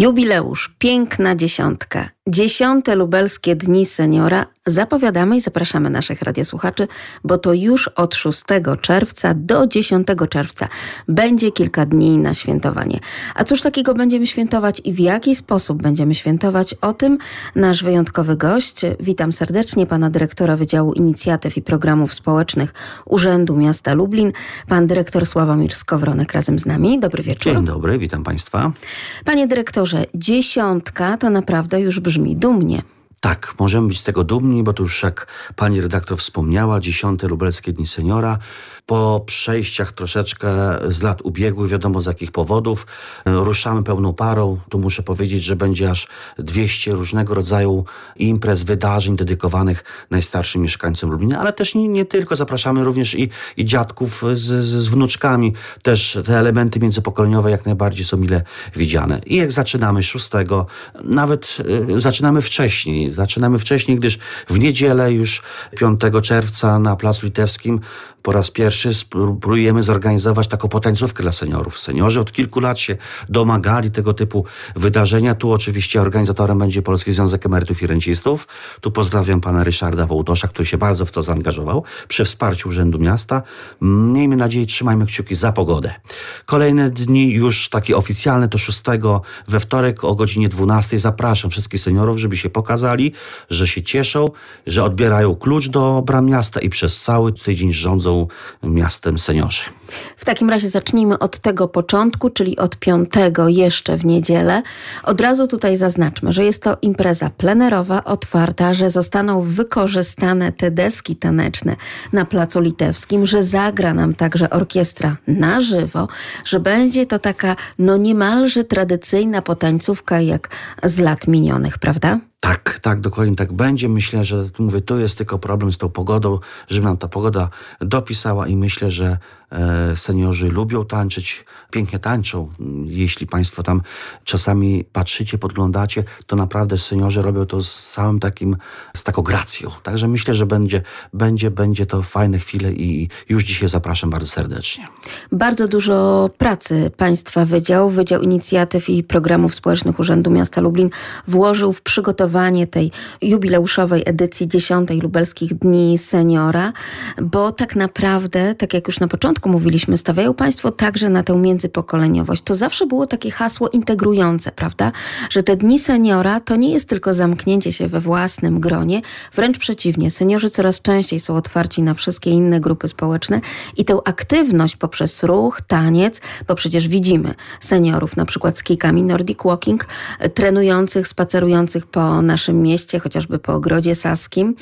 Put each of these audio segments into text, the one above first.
Jubileusz, piękna dziesiątka. Dziesiąte lubelskie dni seniora zapowiadamy i zapraszamy naszych radiosłuchaczy, bo to już od 6 czerwca do 10 czerwca będzie kilka dni na świętowanie. A cóż takiego będziemy świętować i w jaki sposób będziemy świętować? O tym nasz wyjątkowy gość. Witam serdecznie pana dyrektora Wydziału Inicjatyw i Programów Społecznych Urzędu Miasta Lublin, pan dyrektor Sławomir Skowronek razem z nami. Dobry wieczór. Dzień dobry, witam państwa. Panie dyrektorze, dziesiątka to naprawdę już brzmi dumnie. Tak, możemy być z tego dumni, bo to już jak pani redaktor wspomniała, dziesiąte lubelskie dni seniora. Po przejściach troszeczkę z lat ubiegłych, wiadomo z jakich powodów, ruszamy pełną parą. Tu muszę powiedzieć, że będzie aż 200 różnego rodzaju imprez, wydarzeń dedykowanych najstarszym mieszkańcom Lublina, ale też nie, nie tylko. Zapraszamy również i, i dziadków z, z, z wnuczkami. Też te elementy międzypokoleniowe jak najbardziej są mile widziane. I jak zaczynamy 6, nawet y, zaczynamy wcześniej. Zaczynamy wcześniej, gdyż w niedzielę już 5 czerwca na Placu Litewskim po raz pierwszy spróbujemy zorganizować taką potańcówkę dla seniorów. Seniorzy od kilku lat się domagali tego typu wydarzenia. Tu oczywiście organizatorem będzie Polski Związek Emerytów i Rencistów. Tu pozdrawiam pana Ryszarda Wołdosza, który się bardzo w to zaangażował przy wsparciu Urzędu Miasta. Miejmy nadzieję, trzymajmy kciuki za pogodę. Kolejne dni już takie oficjalne to 6 we wtorek o godzinie 12 zapraszam wszystkich seniorów, żeby się pokazali, że się cieszą, że odbierają klucz do bram miasta i przez cały tydzień rządzą miastem seniorzy. W takim razie zacznijmy od tego początku, czyli od piątego jeszcze w niedzielę. Od razu tutaj zaznaczmy, że jest to impreza plenerowa, otwarta, że zostaną wykorzystane te deski taneczne na Placu Litewskim, że zagra nam także orkiestra na żywo, że będzie to taka no niemalże tradycyjna potańcówka jak z lat minionych, prawda? Tak, tak, dokładnie tak będzie. Myślę, że mówię, tu jest tylko problem z tą pogodą, żeby nam ta pogoda dopisała i myślę, że seniorzy lubią tańczyć, pięknie tańczą. Jeśli Państwo tam czasami patrzycie, podglądacie, to naprawdę seniorzy robią to z całym takim, z taką gracją. Także myślę, że będzie, będzie, będzie to fajne chwile i już dzisiaj zapraszam bardzo serdecznie. Bardzo dużo pracy Państwa Wydział, Wydział Inicjatyw i Programów Społecznych Urzędu Miasta Lublin włożył w przygotowanie tej jubileuszowej edycji 10 Lubelskich Dni Seniora, bo tak naprawdę, tak jak już na początku mówiliśmy, stawiają Państwo także na tę międzypokoleniowość. To zawsze było takie hasło integrujące, prawda? Że te Dni Seniora to nie jest tylko zamknięcie się we własnym gronie, wręcz przeciwnie. Seniorzy coraz częściej są otwarci na wszystkie inne grupy społeczne i tę aktywność poprzez ruch, taniec, bo przecież widzimy seniorów na przykład z kijkami Nordic Walking, trenujących, spacerujących po naszym mieście, chociażby po ogrodzie saskim.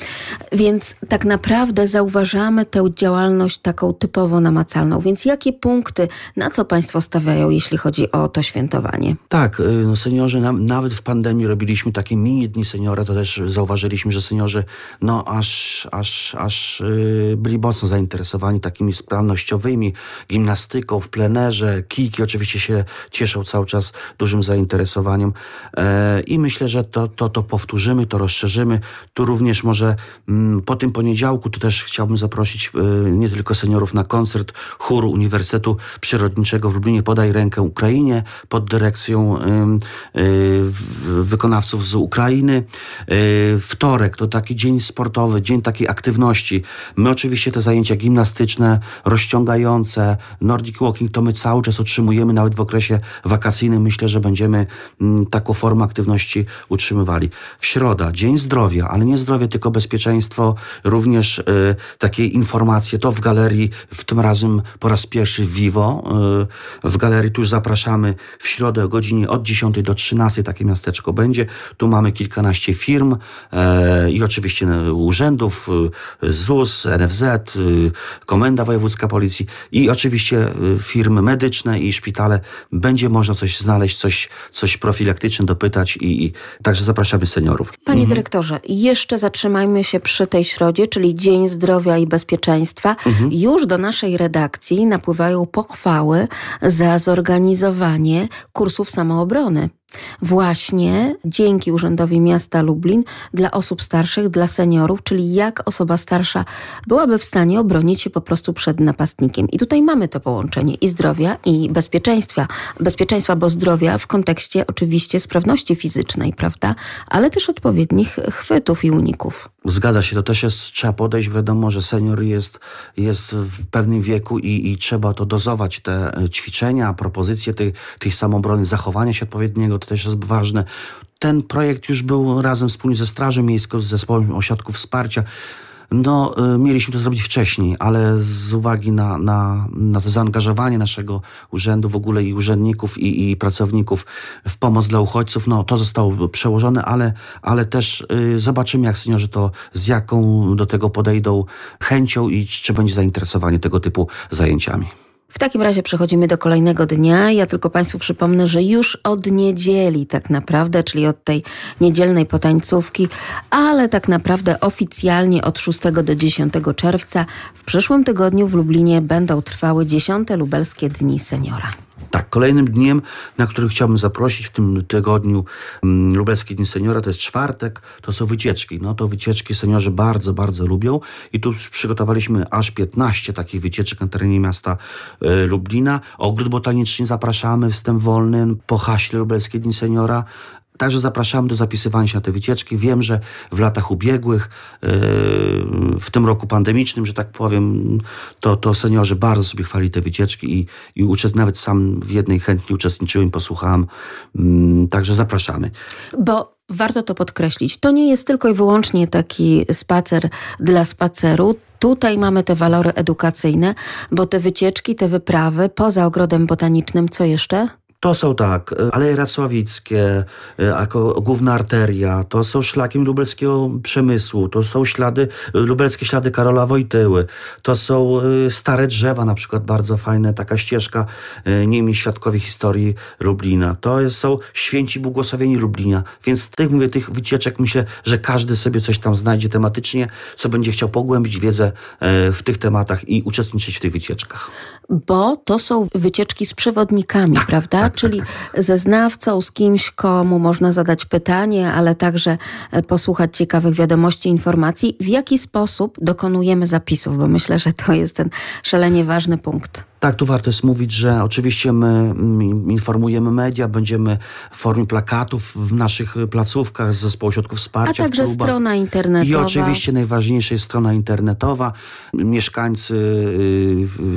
Więc tak naprawdę zauważamy tę działalność taką typowo namacalną. Więc jakie punkty, na co Państwo stawiają, jeśli chodzi o to świętowanie? Tak, y, no seniorzy, na, nawet w pandemii robiliśmy takie mini dni seniora, to też zauważyliśmy, że seniorzy no aż, aż, aż yy, byli mocno zainteresowani takimi sprawnościowymi, gimnastyką w plenerze, kijki oczywiście się cieszą cały czas dużym zainteresowaniem yy, i myślę, że to, to, to powtórzymy, to rozszerzymy. Tu również może mm, po tym poniedziałku tu też chciałbym zaprosić y, nie tylko seniorów na koncert chóru Uniwersytetu Przyrodniczego w Lublinie Podaj rękę Ukrainie pod dyrekcją y, y, wykonawców z Ukrainy. Wtorek to taki dzień sportowy, dzień takiej aktywności. My oczywiście te zajęcia gimnastyczne, rozciągające, Nordic Walking to my cały czas utrzymujemy, nawet w okresie wakacyjnym myślę, że będziemy mm, taką formę aktywności utrzymywali. W środa, Dzień Zdrowia, ale nie zdrowie, tylko bezpieczeństwo, również y, takie informacje, to w galerii, w tym razem po raz pierwszy w Vivo, y, w galerii tu już zapraszamy w środę o godzinie od 10 do 13 takie miasteczko będzie. Tu mamy kilkanaście firm y, i oczywiście urzędów, ZUS, NFZ, Komenda Wojewódzka Policji i oczywiście firmy medyczne i szpitale. Będzie można coś znaleźć, coś, coś profilaktyczne dopytać i, i także zapraszamy seniorów. Panie mhm. dyrektorze, jeszcze zatrzymajmy się przy tej środzie, czyli Dzień Zdrowia i Bezpieczeństwa. Mhm. Już do naszej redakcji napływają pochwały za zorganizowanie kursów samoobrony. Właśnie dzięki Urzędowi Miasta Lublin dla osób starszych, dla seniorów, czyli jak osoba starsza byłaby w stanie obronić się po prostu przed napastnikiem. I tutaj mamy to połączenie i zdrowia, i bezpieczeństwa. Bezpieczeństwa, bo zdrowia w kontekście oczywiście sprawności fizycznej, prawda? Ale też odpowiednich chwytów i uników. Zgadza się, to też jest, trzeba podejść, wiadomo, że senior jest, jest w pewnym wieku i, i trzeba to dozować, te e, ćwiczenia, propozycje tej, tej samobrony, zachowania się odpowiedniego, to też jest ważne. Ten projekt już był razem wspólnie ze Strażą Miejską, z Zespołem Ośrodków Wsparcia. No, y, mieliśmy to zrobić wcześniej, ale z uwagi na, na, na to zaangażowanie naszego urzędu w ogóle i urzędników i, i pracowników w pomoc dla uchodźców, no to zostało przełożone, ale, ale też y, zobaczymy, jak seniorzy to z jaką do tego podejdą chęcią i czy będzie zainteresowanie tego typu zajęciami. W takim razie przechodzimy do kolejnego dnia. Ja tylko Państwu przypomnę, że już od niedzieli tak naprawdę, czyli od tej niedzielnej potańcówki, ale tak naprawdę oficjalnie od 6 do 10 czerwca w przyszłym tygodniu w Lublinie będą trwały 10. lubelskie Dni Seniora. Tak, kolejnym dniem, na który chciałbym zaprosić w tym tygodniu um, Lubelskie Dni Seniora, to jest czwartek, to są wycieczki. No to wycieczki seniorzy bardzo, bardzo lubią i tu przygotowaliśmy aż 15 takich wycieczek na terenie miasta e, Lublina. Ogród Botaniczny zapraszamy, wstęp wolny po haśle Lubelskie Dni Seniora. Także zapraszam do zapisywania się na te wycieczki. Wiem, że w latach ubiegłych, yy, w tym roku pandemicznym, że tak powiem, to, to seniorzy bardzo sobie chwali te wycieczki i, i uczest, nawet sam w jednej chętnie uczestniczyłem, posłuchałem. Mm, także zapraszamy. Bo warto to podkreślić, to nie jest tylko i wyłącznie taki spacer dla spaceru. Tutaj mamy te walory edukacyjne, bo te wycieczki, te wyprawy poza ogrodem botanicznym, co jeszcze? To są tak, e, Aleje Racławickie e, jako główna arteria, to są szlaki lubelskiego przemysłu, to są ślady, e, lubelskie ślady Karola Wojtyły, to są stare drzewa, na przykład bardzo fajne, taka ścieżka nimi świadkowie historii Lublina. To są święci błogosławieni Lublina, więc z tych, mówię, tych wycieczek myślę, że każdy sobie coś tam znajdzie tematycznie, co będzie chciał pogłębić wiedzę w tych tematach i uczestniczyć w tych wycieczkach. Bo to są wycieczki z przewodnikami, tak, prawda? Tak, Czyli ze znawcą, z kimś, komu można zadać pytanie, ale także e, posłuchać ciekawych wiadomości, informacji. W jaki sposób dokonujemy zapisów? Bo myślę, że to jest ten szalenie ważny punkt. Tak, tu warto jest mówić, że oczywiście my informujemy media, będziemy w formie plakatów w naszych placówkach z zespołu środków wsparcia. A także strona internetowa. I oczywiście najważniejsza jest strona internetowa. Mieszkańcy,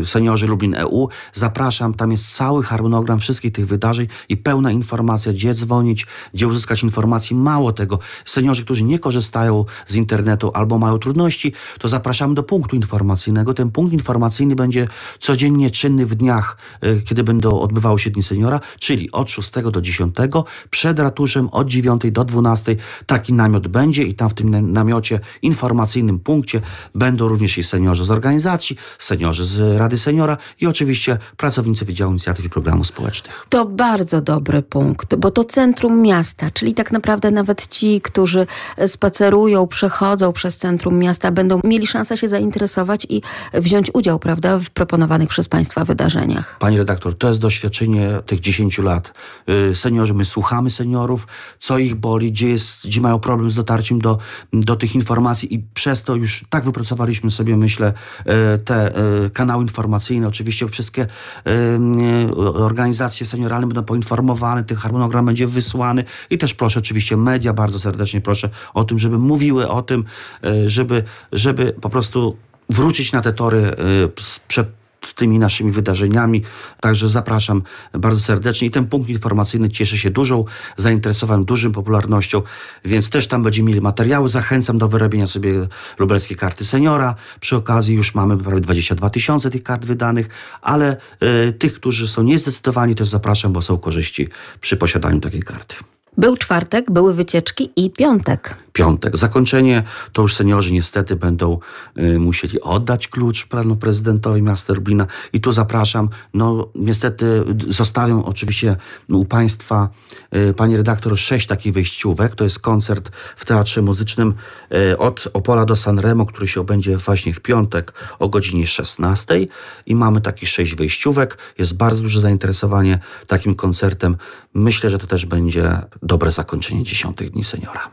y, seniorzy Lublin EU, zapraszam, tam jest cały harmonogram wszystkich tych wydarzeń i pełna informacja, gdzie dzwonić, gdzie uzyskać informacji. Mało tego, seniorzy, którzy nie korzystają z internetu albo mają trudności, to zapraszamy do punktu informacyjnego. Ten punkt informacyjny będzie codziennie czynny w dniach, e, kiedy będą odbywały się Dni Seniora, czyli od 6 do 10, przed ratuszem od 9 do 12 taki namiot będzie i tam w tym namiocie informacyjnym punkcie będą również i seniorzy z organizacji, seniorzy z Rady Seniora i oczywiście pracownicy Wydziału Inicjatyw i Programów Społecznych. To bardzo dobry punkt, bo to centrum miasta, czyli tak naprawdę nawet ci, którzy spacerują, przechodzą przez centrum miasta, będą mieli szansę się zainteresować i wziąć udział, prawda, w proponowanych przez Państwa Państwa wydarzeniach. Pani redaktor, to jest doświadczenie tych 10 lat. Y, seniorzy, my słuchamy seniorów, co ich boli, gdzie, jest, gdzie mają problem z dotarciem do, do tych informacji i przez to już tak wypracowaliśmy sobie, myślę, y, te y, kanały informacyjne. Oczywiście wszystkie organizacje senioralne będą poinformowane, ten harmonogram będzie wysłany i też proszę oczywiście media, bardzo serdecznie proszę o tym, żeby mówiły o tym, żeby, żeby po prostu wrócić na te tory przed tymi naszymi wydarzeniami. Także zapraszam bardzo serdecznie. I ten punkt informacyjny cieszy się dużą zainteresowaniem, dużą popularnością, więc też tam będziemy mieli materiały. Zachęcam do wyrobienia sobie lubelskiej karty seniora. Przy okazji już mamy prawie 22 tysiące tych kart wydanych, ale y, tych, którzy są niezdecydowani, też zapraszam, bo są korzyści przy posiadaniu takiej karty. Był czwartek, były wycieczki i piątek. Piątek. Zakończenie to już seniorzy niestety będą y, musieli oddać klucz panu prezydentowi miasta Lublina. I tu zapraszam. No niestety zostawiam oczywiście u państwa, y, pani redaktor, sześć takich wyjściówek. To jest koncert w Teatrze Muzycznym y, od Opola do Sanremo, który się odbędzie właśnie w piątek o godzinie 16. I mamy takich sześć wyjściówek. Jest bardzo duże zainteresowanie takim koncertem. Myślę, że to też będzie dobre zakończenie dziesiątych dni seniora.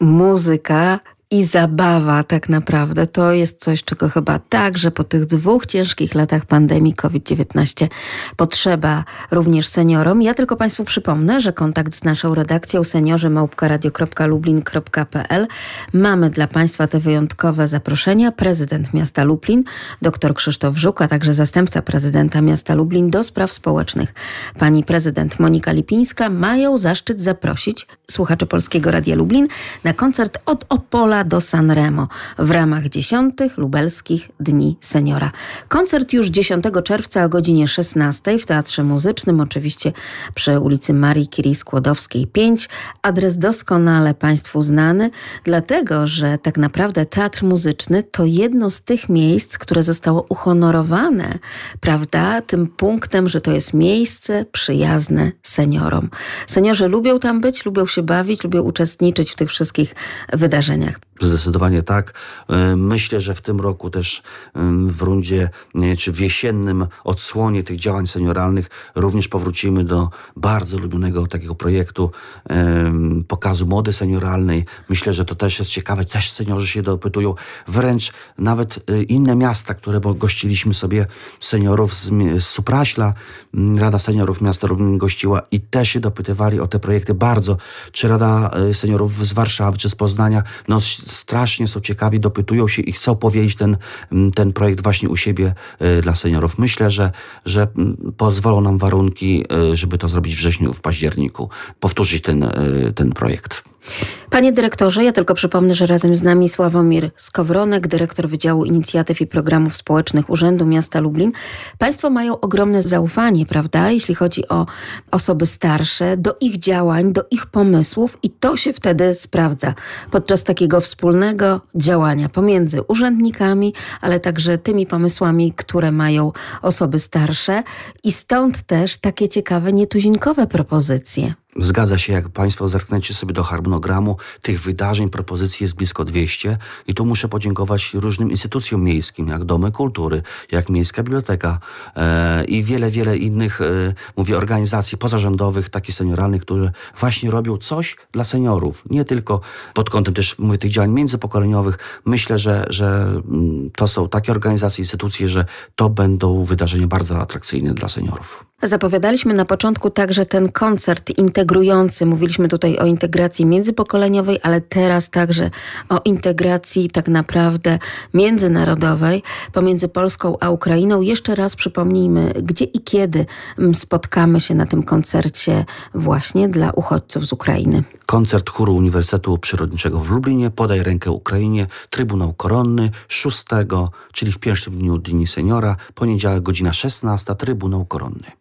Muzyka i zabawa tak naprawdę to jest coś, czego chyba także po tych dwóch ciężkich latach pandemii COVID-19 potrzeba również seniorom. Ja tylko Państwu przypomnę, że kontakt z naszą redakcją seniorzy małpka.radio.lublin.pl mamy dla Państwa te wyjątkowe zaproszenia. Prezydent miasta Lublin, dr Krzysztof Żuk, a także zastępca prezydenta miasta Lublin do spraw społecznych, pani prezydent Monika Lipińska mają zaszczyt zaprosić słuchaczy Polskiego Radia Lublin na koncert od Opola do Sanremo w ramach 10 lubelskich Dni Seniora. Koncert już 10 czerwca o godzinie 16 w Teatrze Muzycznym, oczywiście przy ulicy Marii Curie Skłodowskiej 5. Adres doskonale Państwu znany, dlatego że tak naprawdę Teatr Muzyczny to jedno z tych miejsc, które zostało uhonorowane, prawda, tym punktem, że to jest miejsce przyjazne seniorom. Seniorzy lubią tam być, lubią się bawić, lubią uczestniczyć w tych wszystkich wydarzeniach. Zdecydowanie tak. E, Myślę, że w tym roku też w rundzie, e, czy w jesiennym odsłonie tych działań senioralnych również powrócimy do bardzo lubionego takiego projektu pokazu mody senioralnej. Myślę, że to też jest ciekawe. Też seniorzy się dopytują. Wręcz nawet e, inne miasta, które gościliśmy sobie seniorów z, z Supraśla, Rada Seniorów Miasta Lublin gościła i też się dopytywali o te projekty bardzo. Czy Rada Seniorów z Warszawy, czy z Poznania, no strasznie są ciekawi, dopytują się i chcą powiedzieć ten, m, ten projekt właśnie u siebie e, dla seniorów. Myślę, że, że m, pozwolą nam warunki, e, żeby to zrobić w wrześniu, w październiku, powtórzyć ten, e, ten projekt. Panie dyrektorze, ja tylko przypomnę, że razem z nami Sławomir Skowronek, dyrektor Wydziału Inicjatyw i Programów Społecznych Urzędu Miasta Lublin. Państwo mają ogromne zaufanie, prawda, jeśli chodzi o osoby starsze, do ich działań, do ich pomysłów i to się wtedy sprawdza podczas takiego wspólnego działania pomiędzy urzędnikami, ale także tymi pomysłami, które mają osoby starsze i stąd też takie ciekawe, nietuzinkowe propozycje. Zgadza się, jak Państwo zerkniecie sobie do harmonogramu, tych wydarzeń, propozycji jest blisko 200 i tu muszę podziękować różnym instytucjom miejskim, jak Domy Kultury, jak Miejska Biblioteka e, i wiele, wiele innych, e, mówię, organizacji pozarządowych, takich senioralnych, które właśnie robią coś dla seniorów. Nie tylko pod kątem też, mówię, tych działań międzypokoleniowych. Myślę, że, że mm, to są takie organizacje, instytucje, że to będą wydarzenia bardzo atrakcyjne dla seniorów. Zapowiadaliśmy na początku także ten koncert integrujący. Mówiliśmy tutaj o integracji międzypokoleniowej, ale teraz także o integracji tak naprawdę międzynarodowej pomiędzy Polską a Ukrainą. Jeszcze raz przypomnijmy, gdzie i kiedy mm, spotkamy się na tym koncercie właśnie dla uchodźców z Ukrainy. Koncert chóru Uniwersytetu Przyrodniczego w Lublinie, Podaj rękę Ukrainie, Trybunał Koronny, 6, czyli w pierwszym dniu Dni Seniora, poniedziałek godzina 16, Trybunał Koronny.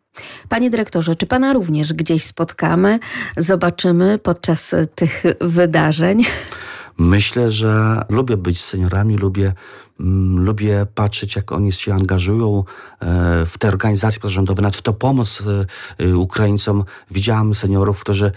Panie dyrektorze, czy pana również gdzieś spotkamy, zobaczymy podczas e, tych wydarzeń? Myślę, że lubię być seniorami, lubię, lubię patrzeć, jak oni się angażują e, w te organizacje pozarządowe, nawet w tę pomoc e, e, Ukraińcom. Widziałem seniorów, którzy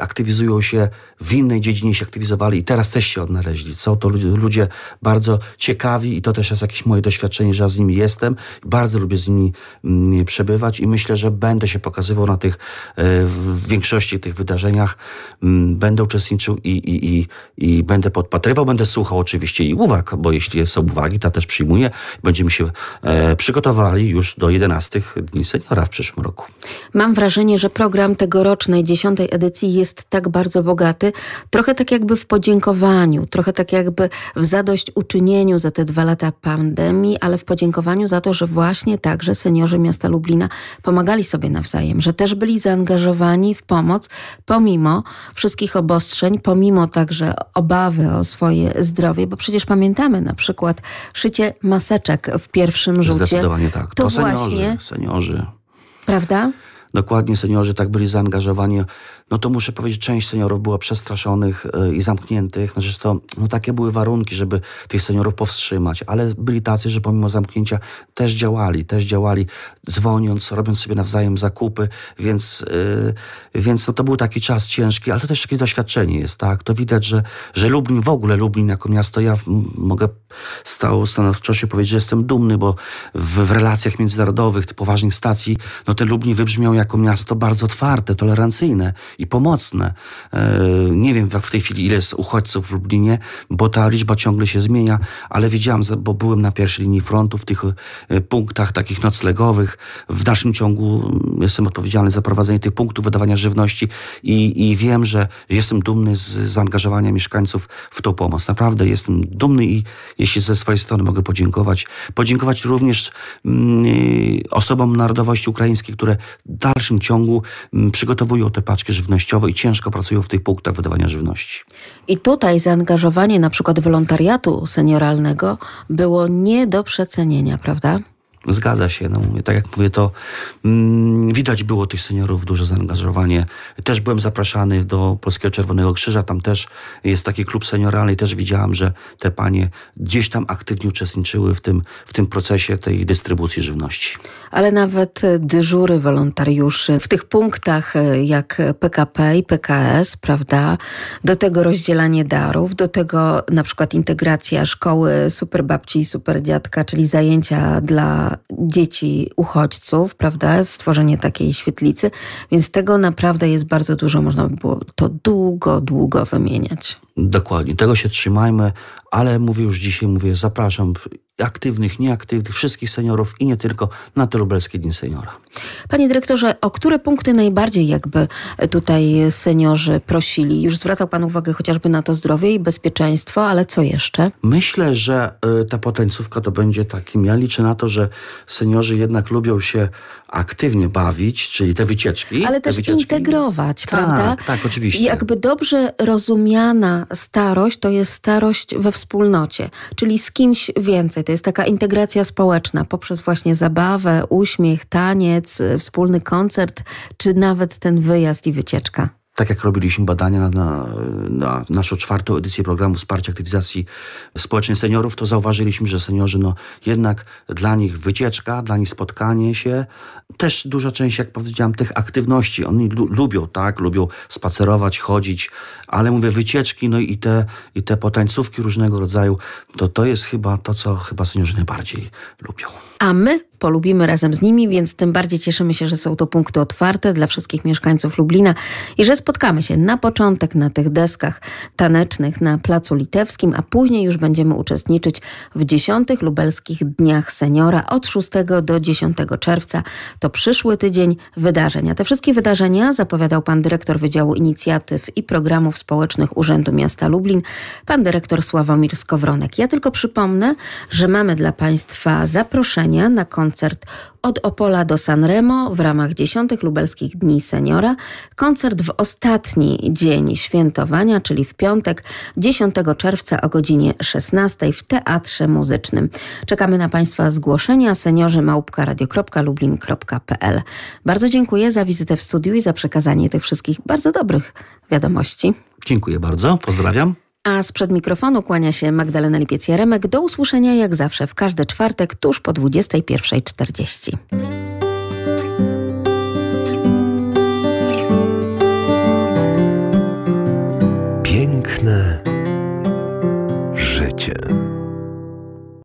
aktywizują się w innej dziedzinie, się aktywizowali i teraz też się odnaleźli. Są to ludzie, bardzo ciekawi i to też jest jakieś moje doświadczenie, że ja z nimi jestem. Bardzo lubię z nimi mm, przebywać i myślę, że będę się pokazywał na tych, w większości tych wydarzeniach. Mm, Będę uczestniczył i, i, i, i będę podpatrywał, będę słuchał oczywiście i uwag, bo jeśli są uwagi, to też przyjmuję. Będziemy się e, przygotowali już do 11 Dni Seniora w przyszłym roku. Mam wrażenie, że program tegorocznej dziesiątej edycji jest tak bardzo bogaty, trochę tak jakby w podziękowaniu, trochę tak jakby w zadośćuczynieniu za te dwa lata pandemii, ale w podziękowaniu za to, że właśnie także seniorzy miasta Lublina pomagali sobie nawzajem, że też byli zaangażowani w pomoc pomimo wszystkich obostrzeń, pomimo także obawy o swoje zdrowie, bo przecież pamiętamy na przykład szycie maseczek w pierwszym rzucie. Zdecydowanie tak. To, To, seniorzy, właśnie, seniorzy. prawda? Dokładnie seniorzy tak byli zaangażowani. No to muszę powiedzieć, część seniorów była przestraszonych y, i zamkniętych. No, że to, no takie były warunki, żeby tych seniorów powstrzymać, ale byli tacy, że pomimo zamknięcia też działali, też działali, dzwoniąc, robiąc sobie nawzajem zakupy, więc, y, więc no to był taki czas ciężki, ale to też jakieś doświadczenie jest, tak? To widać, że, że Lublin, w ogóle Lublin jako miasto, ja mogę stał stanowczo powiedzieć, że jestem dumny, bo w, w relacjach międzynarodowych, poważnych stacji, no ten Lublin wybrzmiał jako miasto bardzo otwarte, tolerancyjne i pomocne. E, nie wiem w tej chwili ile jest uchodźców w Lublinie, bo ta liczba ciągle się zmienia, ale widziałam, bo byłem na pierwszej linii frontu w tych e, punktach takich noclegowych. W dalszym ciągu mm, jestem odpowiedzialny za prowadzenie tych punktów wydawania żywności i, i wiem, że jestem dumny z zaangażowania mieszkańców w tą pomoc. Naprawdę jestem dumny i jeśli ze swojej strony mogę podziękować. Podziękować również mm, osobom narodowości ukraińskiej, które w dalszym ciągu mm, przygotowują te paczki żywnościowe i ciężko pracują w tych punktach wydawania żywności. I tutaj zaangażowanie na przykład wolontariatu senioralnego było nie do przecenienia, prawda? Zgadza się. No, tak jak mówię, to mm, widać było tych seniorów duże zaangażowanie. Też byłem zapraszany do Polskiego Czerwonego Krzyża. Tam też jest taki klub senioralny i też widziałam, że te panie gdzieś tam aktywnie uczestniczyły w tym, w tym procesie tej dystrybucji żywności. Ale nawet dyżury wolontariuszy w tych punktach jak PKP i PKS, prawda? Do tego rozdzielanie darów, do tego na przykład integracja szkoły superbabci i superdziadka, czyli zajęcia dla dzieci uchodźców, prawda? Stworzenie takiej świetlicy, więc tego naprawdę jest bardzo dużo, można by było to długo, długo wymieniać. Dokładnie, tego się trzymajmy, ale mówię już dzisiaj, mówię, zapraszam aktywnych, nieaktywnych, wszystkich seniorów i nie tylko na te lubelskie Dni Seniora. Panie dyrektorze, o które punkty najbardziej jakby tutaj seniorzy prosili? Już zwracał Pan uwagę chociażby na to zdrowie i bezpieczeństwo, ale co jeszcze? Myślę, że y, ta potańcówka to będzie takim, ja liczę na to, że seniorzy jednak lubią się aktywnie bawić, czyli te wycieczki. Ale też wycieczki. integrować, tak, prawda? Tak, oczywiście. I jakby dobrze rozumiana starość to jest starość we wspólnocie, czyli z kimś więcej. To jest taka integracja społeczna poprzez właśnie zabawę, uśmiech, taniec, wspólny koncert, czy nawet ten wyjazd i wycieczka tak jak robiliśmy badania na, na, na, naszą czwartą edycję programu wsparcia aktywizacji społecznej seniorów, to zauważyliśmy, że seniorzy, no jednak dla nich wycieczka, dla nich spotkanie się, też duża część, jak powiedziałam, tych aktywności, oni lubią, tak, lubią spacerować, chodzić, ale mówię, wycieczki, no i te, i te potańcówki różnego rodzaju, to to jest chyba to, co chyba seniorzy najbardziej lubią. A my polubimy razem z nimi, więc tym bardziej cieszymy się, że są to punkty otwarte dla wszystkich mieszkańców Lublina i że spotkamy się na początek na tych deskach tanecznych na Placu Litewskim, a później już będziemy uczestniczyć w dziesiątych lubelskich Dniach Seniora od 6 do 10 czerwca. To przyszły tydzień wydarzeń. A te wszystkie wydarzenia zapowiadał pan dyrektor Wydziału Inicjatyw i Programów Społecznych Urzędu Miasta Lublin, pan dyrektor Sławomir Skowronek. Ja tylko przypomnę, że mamy dla państwa zaproszenia na koncert koncert od Opola do Sanremo w ramach dziesiątych lubelskich Dni Seniora. Koncert w ostatni dzień świętowania, czyli w piątek 10 czerwca o godzinie 16 w Teatrze Muzycznym. Czekamy na Państwa zgłoszenia seniorzy małpka.radio.lublin.pl. Bardzo dziękuję za wizytę w studiu i za przekazanie tych wszystkich bardzo dobrych wiadomości. Dziękuję bardzo, pozdrawiam. A sprzed mikrofonu kłania się Magdalena Lipiec-Jaremek. Do usłyszenia jak zawsze w każdy czwartek tuż po 21.40.